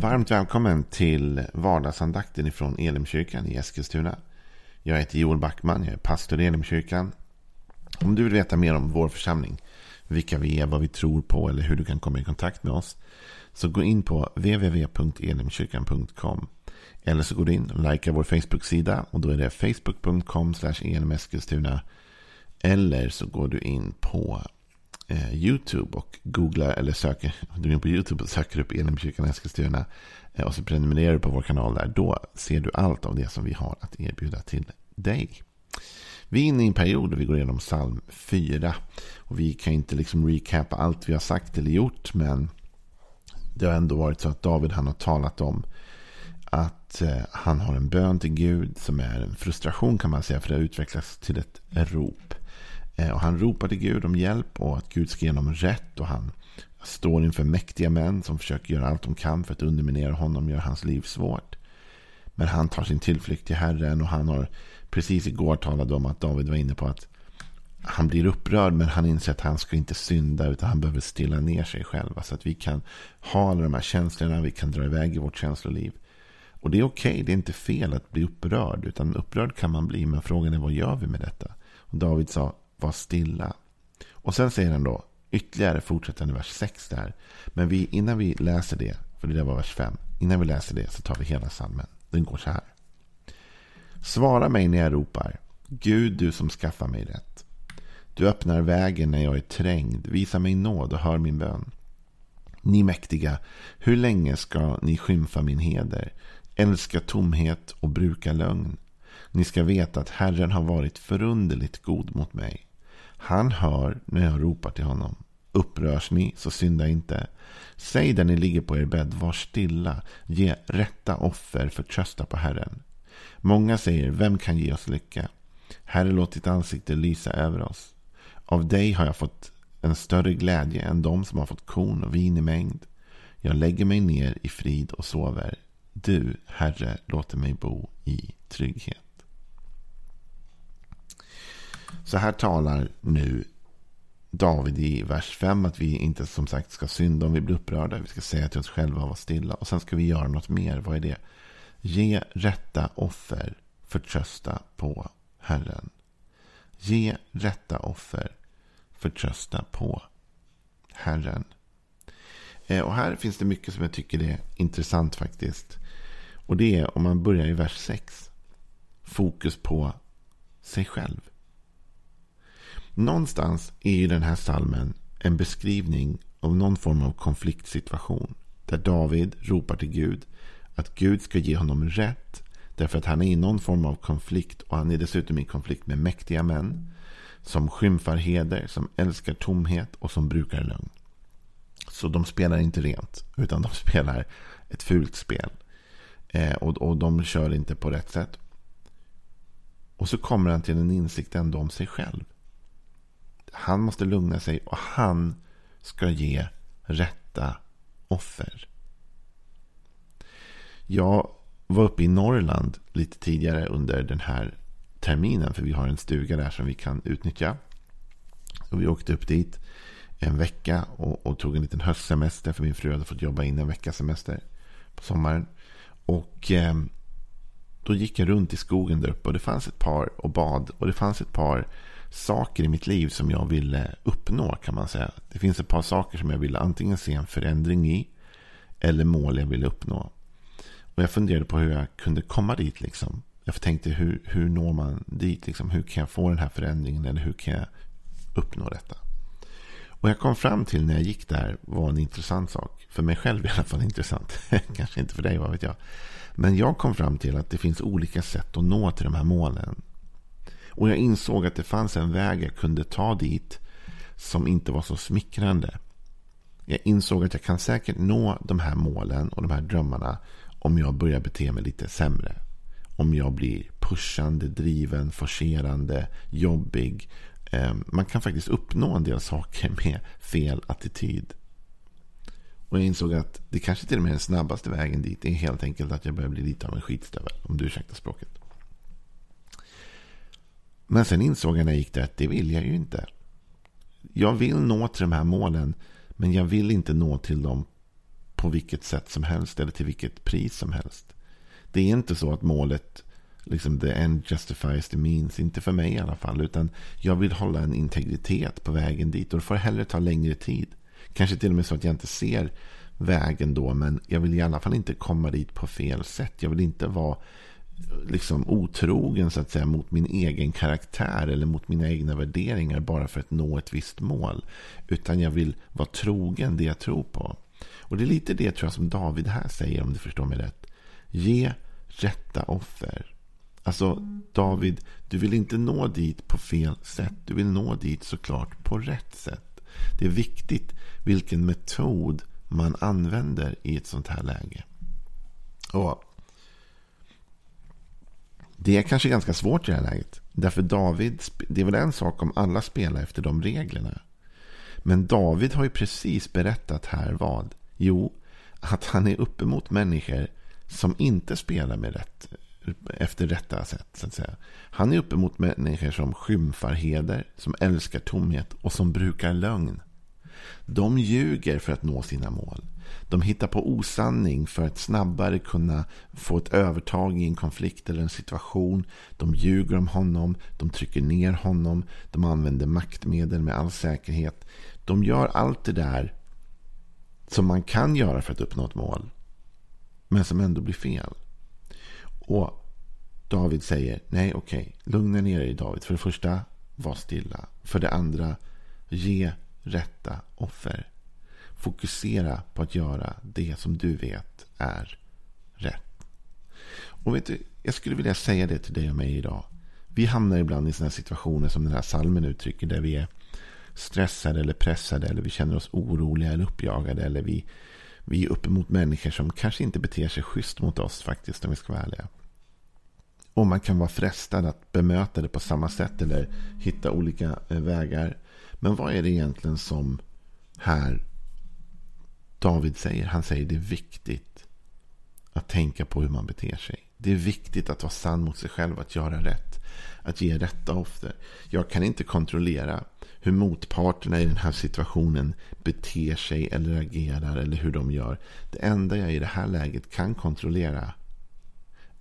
Varmt välkommen till vardagsandakten ifrån Elimkyrkan i Eskilstuna. Jag heter Joel Backman, jag är pastor i Elimkyrkan. Om du vill veta mer om vår församling, vilka vi är, vad vi tror på eller hur du kan komma i kontakt med oss. Så gå in på www.elimkyrkan.com Eller så går du in och likar vår Facebook-sida och då är det facebook.com. Eller så går du in på eh, YouTube och googlar eller söker, du är in på YouTube och söker upp Elimkyrkan Eskilstuna eh, och så prenumererar du på vår kanal där. Då ser du allt av det som vi har att erbjuda till dig. Vi är inne i en period där vi går igenom psalm 4. Och vi kan inte liksom recapa allt vi har sagt eller gjort. Men det har ändå varit så att David han har talat om att eh, han har en bön till Gud som är en frustration kan man säga. För det har utvecklats till ett rop. Eh, och han ropar till Gud om hjälp och att Gud ska ge honom rätt. Och han står inför mäktiga män som försöker göra allt de kan för att underminera honom och göra hans liv svårt. Men han tar sin tillflykt till Herren och han har precis igår talat om att David var inne på att han blir upprörd men han inser att han ska inte synda utan han behöver stilla ner sig själv. Så att vi kan ha alla de här känslorna, vi kan dra iväg i vårt känsloliv. Och det är okej, okay, det är inte fel att bli upprörd. Utan upprörd kan man bli, men frågan är vad gör vi med detta? Och David sa, var stilla. Och sen säger han då, ytterligare fortsättande vers 6 där. Men vi, innan vi läser det, för det där var vers 5. Innan vi läser det så tar vi hela salmen. Den går så här. Svara mig när jag ropar. Gud, du som skaffar mig rätt. Du öppnar vägen när jag är trängd. Visa mig nåd och hör min bön. Ni mäktiga, hur länge ska ni skymfa min heder? Älska tomhet och bruka lögn. Ni ska veta att Herren har varit förunderligt god mot mig. Han hör när jag ropar till honom. Upprörs ni, så synda inte. Säg där ni ligger på er bädd, var stilla. Ge rätta offer, förtrösta på Herren. Många säger, vem kan ge oss lycka? Herre, låt ditt ansikte lysa över oss. Av dig har jag fått en större glädje än de som har fått korn och vin i mängd. Jag lägger mig ner i frid och sover. Du, Herre, låter mig bo i trygghet. Så här talar nu David i vers 5 att vi inte som sagt ska synda om vi blir upprörda. Vi ska säga till oss själva och vara stilla. Och sen ska vi göra något mer. Vad är det? Ge rätta offer. Förtrösta på Herren. Ge rätta offer. Förtrösta på Herren. Eh, och här finns det mycket som jag tycker är intressant faktiskt. Och det är om man börjar i vers 6. Fokus på sig själv. Någonstans är ju den här salmen en beskrivning av någon form av konfliktsituation. Där David ropar till Gud att Gud ska ge honom rätt. Därför att han är i någon form av konflikt och han är dessutom i konflikt med mäktiga män. Som skymfar heder, som älskar tomhet och som brukar lögn. Så de spelar inte rent, utan de spelar ett fult spel. Eh, och, och de kör inte på rätt sätt. Och så kommer han till en insikt ändå om sig själv. Han måste lugna sig och han ska ge rätta offer. Jag var uppe i Norrland lite tidigare under den här terminen. För vi har en stuga där som vi kan utnyttja. Och vi åkte upp dit en vecka och, och tog en liten höstsemester. För min fru hade fått jobba in en veckas semester på sommaren. Och eh, då gick jag runt i skogen där uppe. Och det fanns ett par och bad. Och det fanns ett par saker i mitt liv som jag ville eh, uppnå kan man säga. Det finns ett par saker som jag ville antingen se en förändring i. Eller mål jag ville uppnå. Och jag funderade på hur jag kunde komma dit. Liksom. Jag tänkte hur, hur når man dit? Liksom? Hur kan jag få den här förändringen? Eller hur kan jag uppnå detta? Och jag kom fram till när jag gick där var en intressant sak. För mig själv i alla fall intressant. Kanske inte för dig, vad vet jag. Men jag kom fram till att det finns olika sätt att nå till de här målen. Och jag insåg att det fanns en väg jag kunde ta dit som inte var så smickrande. Jag insåg att jag kan säkert nå de här målen och de här drömmarna om jag börjar bete mig lite sämre. Om jag blir pushande, driven, forcerande, jobbig. Ehm, man kan faktiskt uppnå en del saker med fel attityd. Och jag insåg att det kanske till och med är den snabbaste vägen dit. Det är helt enkelt att jag börjar bli lite av en skitstövel. Om du ursäktar språket. Men sen insåg jag när jag gick där att det vill jag ju inte. Jag vill nå till de här målen. Men jag vill inte nå till dem på vilket sätt som helst eller till vilket pris som helst. Det är inte så att målet, liksom the end justifies the means, inte för mig i alla fall. Utan jag vill hålla en integritet på vägen dit och det får hellre ta längre tid. Kanske till och med så att jag inte ser vägen då, men jag vill i alla fall inte komma dit på fel sätt. Jag vill inte vara liksom otrogen så att säga mot min egen karaktär eller mot mina egna värderingar bara för att nå ett visst mål. Utan jag vill vara trogen det jag tror på. Och det är lite det tror jag som David här säger om du förstår mig rätt. Ge rätta offer. Alltså David, du vill inte nå dit på fel sätt. Du vill nå dit såklart på rätt sätt. Det är viktigt vilken metod man använder i ett sånt här läge. Och det är kanske ganska svårt i det här läget. Därför David, det är väl en sak om alla spelar efter de reglerna. Men David har ju precis berättat här vad? Jo, att han är uppemot människor som inte spelar med rätt, efter rätta sätt. Så att säga. Han är uppemot människor som skymfar heder, som älskar tomhet och som brukar lögn. De ljuger för att nå sina mål. De hittar på osanning för att snabbare kunna få ett övertag i en konflikt eller en situation. De ljuger om honom, de trycker ner honom, de använder maktmedel med all säkerhet. De gör allt det där som man kan göra för att uppnå ett mål. Men som ändå blir fel. Och David säger, nej okej, okay, lugna ner dig David. För det första, var stilla. För det andra, ge rätta offer. Fokusera på att göra det som du vet är rätt. Och vet du, jag skulle vilja säga det till dig och mig idag. Vi hamnar ibland i sådana situationer som den här salmen uttrycker. Där vi är stressade eller pressade. Eller vi känner oss oroliga eller uppjagade. Eller vi, vi är uppemot människor som kanske inte beter sig schysst mot oss faktiskt. Om vi ska vara ärliga. Och man kan vara frestad att bemöta det på samma sätt. Eller hitta olika eh, vägar. Men vad är det egentligen som här David säger? Han säger det är viktigt att tänka på hur man beter sig. Det är viktigt att vara sann mot sig själv, att göra rätt. Att ge rätta offer. Jag kan inte kontrollera hur motparterna i den här situationen beter sig eller agerar eller hur de gör. Det enda jag i det här läget kan kontrollera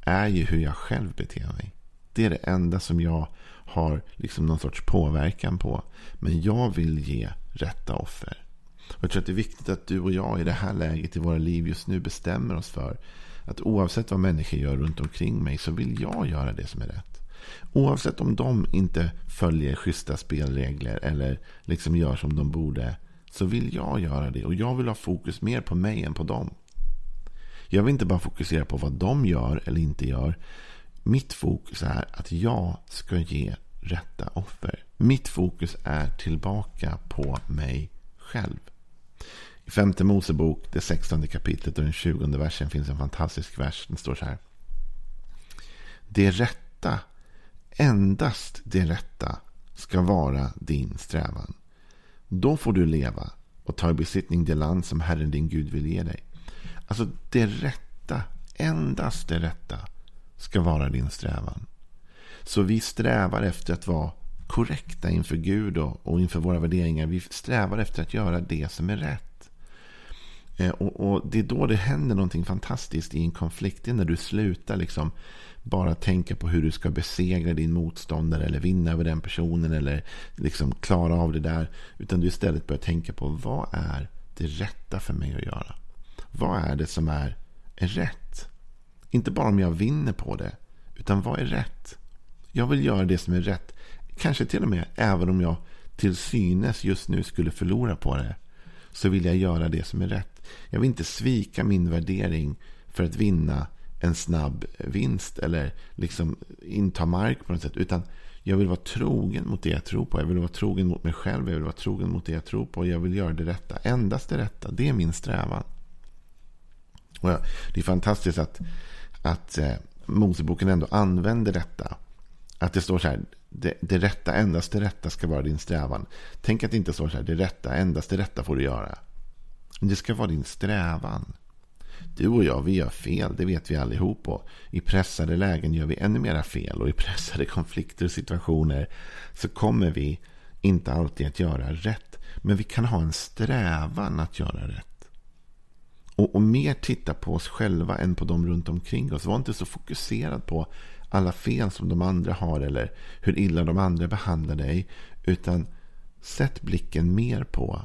är ju hur jag själv beter mig. Det är det enda som jag har liksom någon sorts påverkan på. Men jag vill ge rätta offer. Och jag tror att det är viktigt att du och jag i det här läget i våra liv just nu bestämmer oss för att oavsett vad människor gör runt omkring mig så vill jag göra det som är rätt. Oavsett om de inte följer schyssta spelregler eller liksom gör som de borde så vill jag göra det. Och jag vill ha fokus mer på mig än på dem. Jag vill inte bara fokusera på vad de gör eller inte gör. Mitt fokus är att jag ska ge rätta offer. Mitt fokus är tillbaka på mig själv. I femte Mosebok, det sextonde kapitlet och den tjugonde versen finns en fantastisk vers. Den står så här. Det rätta, endast det rätta ska vara din strävan. Då får du leva och ta i besittning det land som Herren din Gud vill ge dig. Alltså det rätta, endast det rätta ska vara din strävan. Så vi strävar efter att vara korrekta inför Gud och, och inför våra värderingar. Vi strävar efter att göra det som är rätt. Eh, och, och, Det är då det händer någonting fantastiskt i en konflikt. Det är när du slutar liksom bara tänka på hur du ska besegra din motståndare eller vinna över den personen eller liksom klara av det där. Utan du istället börjar tänka på vad är det rätta för mig att göra? Vad är det som är, är rätt? Inte bara om jag vinner på det, utan vad är rätt? Jag vill göra det som är rätt. Kanske till och med även om jag till synes just nu skulle förlora på det. Så vill jag göra det som är rätt. Jag vill inte svika min värdering för att vinna en snabb vinst. Eller liksom inta mark på något sätt. Utan jag vill vara trogen mot det jag tror på. Jag vill vara trogen mot mig själv. Jag vill vara trogen mot det jag tror på. Jag vill göra det rätta. Endast det rätta. Det är min strävan. Och det är fantastiskt att, att eh, Moseboken ändå använder detta. Att det står så här. Det, det rätta, endast det rätta ska vara din strävan. Tänk att det inte står så här. Det rätta, endast det rätta får du göra. Men det ska vara din strävan. Du och jag, vi gör fel. Det vet vi allihop. Och I pressade lägen gör vi ännu mera fel. Och i pressade konflikter och situationer så kommer vi inte alltid att göra rätt. Men vi kan ha en strävan att göra rätt. Och, och mer titta på oss själva än på dem runt omkring oss. Var inte så fokuserad på alla fel som de andra har eller hur illa de andra behandlar dig. Utan sätt blicken mer på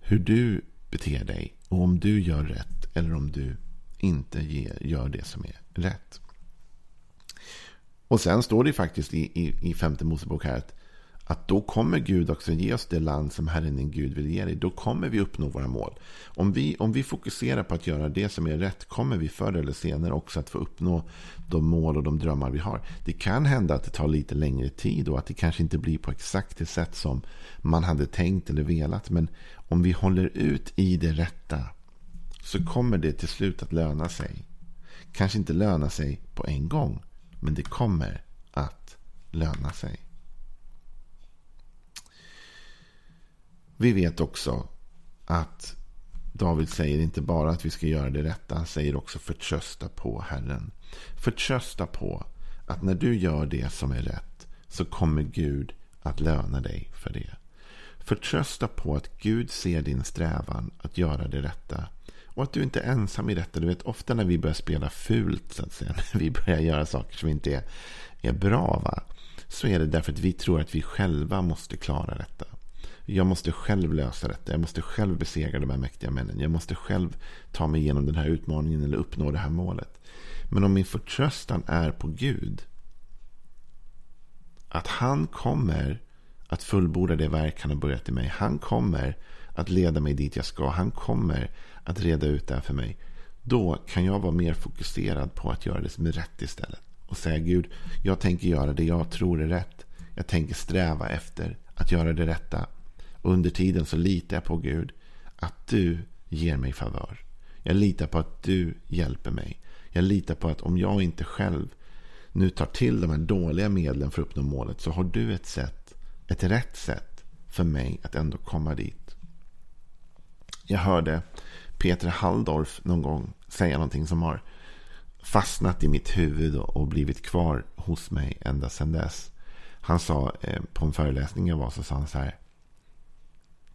hur du beter dig och om du gör rätt eller om du inte gör det som är rätt. Och sen står det faktiskt i, i, i femte Mosebok här att, att då kommer Gud också ge oss det land som Herren din Gud vill ge dig. Då kommer vi uppnå våra mål. Om vi, om vi fokuserar på att göra det som är rätt kommer vi förr eller senare också att få uppnå de mål och de drömmar vi har. Det kan hända att det tar lite längre tid och att det kanske inte blir på exakt det sätt som man hade tänkt eller velat. Men om vi håller ut i det rätta så kommer det till slut att löna sig. Kanske inte löna sig på en gång. Men det kommer att löna sig. Vi vet också att David säger inte bara att vi ska göra det rätta. Han säger också förtrösta på Herren. Förtrösta på att när du gör det som är rätt så kommer Gud att löna dig för det. Förtrösta på att Gud ser din strävan att göra det rätta. Och att du inte är ensam i detta. Du vet, ofta när vi börjar spela fult, så att säga, när vi börjar göra saker som inte är, är bra, va? så är det därför att vi tror att vi själva måste klara detta. Jag måste själv lösa detta. Jag måste själv besegra de här mäktiga männen. Jag måste själv ta mig igenom den här utmaningen eller uppnå det här målet. Men om min förtröstan är på Gud. Att han kommer att fullborda det verk han har börjat i mig. Han kommer att leda mig dit jag ska. Han kommer att reda ut det här för mig. Då kan jag vara mer fokuserad på att göra det som är rätt istället. Och säga Gud, jag tänker göra det jag tror är rätt. Jag tänker sträva efter att göra det rätta. Och under tiden så litar jag på Gud att du ger mig favör. Jag litar på att du hjälper mig. Jag litar på att om jag inte själv nu tar till de här dåliga medlen för att uppnå målet så har du ett sätt, ett rätt sätt för mig att ändå komma dit. Jag hörde Peter Halldorf någon gång säga någonting som har fastnat i mitt huvud och blivit kvar hos mig ända sedan dess. Han sa eh, på en föreläsning jag var så sa han så här.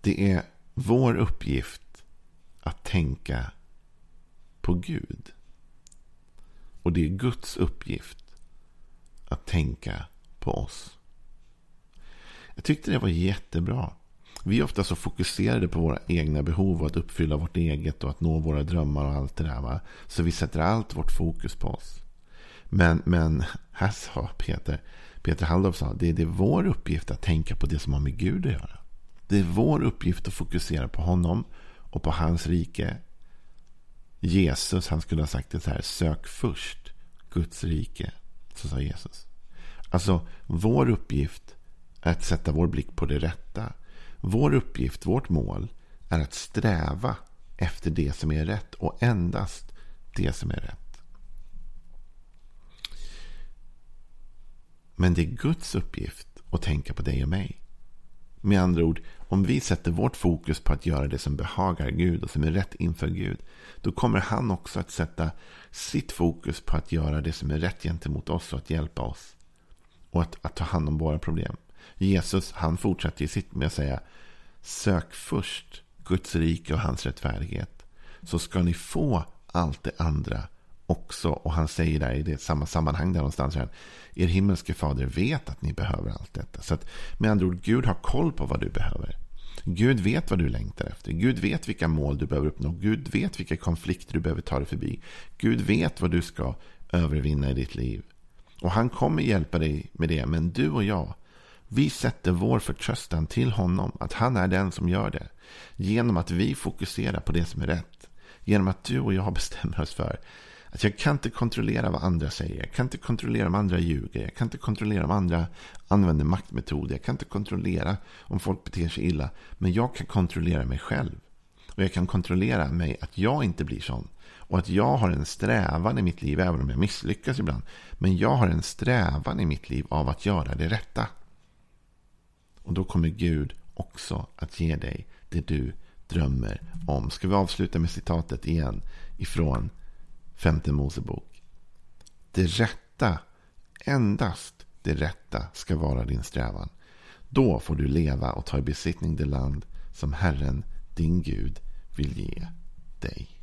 Det är vår uppgift att tänka på Gud. Och det är Guds uppgift att tänka på oss. Jag tyckte det var jättebra. Vi är ofta så fokuserade på våra egna behov och att uppfylla vårt eget och att nå våra drömmar och allt det där. Va? Så vi sätter allt vårt fokus på oss. Men, men här sa Peter, Peter Halldorf sa, det är, det är vår uppgift att tänka på det som har med Gud att göra. Det är vår uppgift att fokusera på honom och på hans rike. Jesus, han skulle ha sagt det så här, sök först Guds rike. Så sa Jesus. Alltså, vår uppgift är att sätta vår blick på det rätta. Vår uppgift, vårt mål, är att sträva efter det som är rätt och endast det som är rätt. Men det är Guds uppgift att tänka på dig och mig. Med andra ord, om vi sätter vårt fokus på att göra det som behagar Gud och som är rätt inför Gud, då kommer han också att sätta sitt fokus på att göra det som är rätt gentemot oss och att hjälpa oss. Och att, att ta hand om våra problem. Jesus han fortsatte i sitt med att säga Sök först Guds rike och hans rättfärdighet. Så ska ni få allt det andra också. Och han säger där i det samma sammanhang där någonstans. Här, er himmelske fader vet att ni behöver allt detta. Så att med andra ord, Gud har koll på vad du behöver. Gud vet vad du längtar efter. Gud vet vilka mål du behöver uppnå. Gud vet vilka konflikter du behöver ta dig förbi. Gud vet vad du ska övervinna i ditt liv. Och han kommer hjälpa dig med det. Men du och jag, vi sätter vår förtröstan till honom, att han är den som gör det. Genom att vi fokuserar på det som är rätt. Genom att du och jag bestämmer oss för att jag kan inte kontrollera vad andra säger. Jag kan inte kontrollera om andra ljuger. Jag kan inte kontrollera om andra använder maktmetoder. Jag kan inte kontrollera om folk beter sig illa. Men jag kan kontrollera mig själv. Och jag kan kontrollera mig att jag inte blir sån. Och att jag har en strävan i mitt liv, även om jag misslyckas ibland. Men jag har en strävan i mitt liv av att göra det rätta. Och då kommer Gud också att ge dig det du drömmer om. Ska vi avsluta med citatet igen ifrån femte Mosebok. Det rätta, endast det rätta ska vara din strävan. Då får du leva och ta i besittning det land som Herren, din Gud, vill ge dig.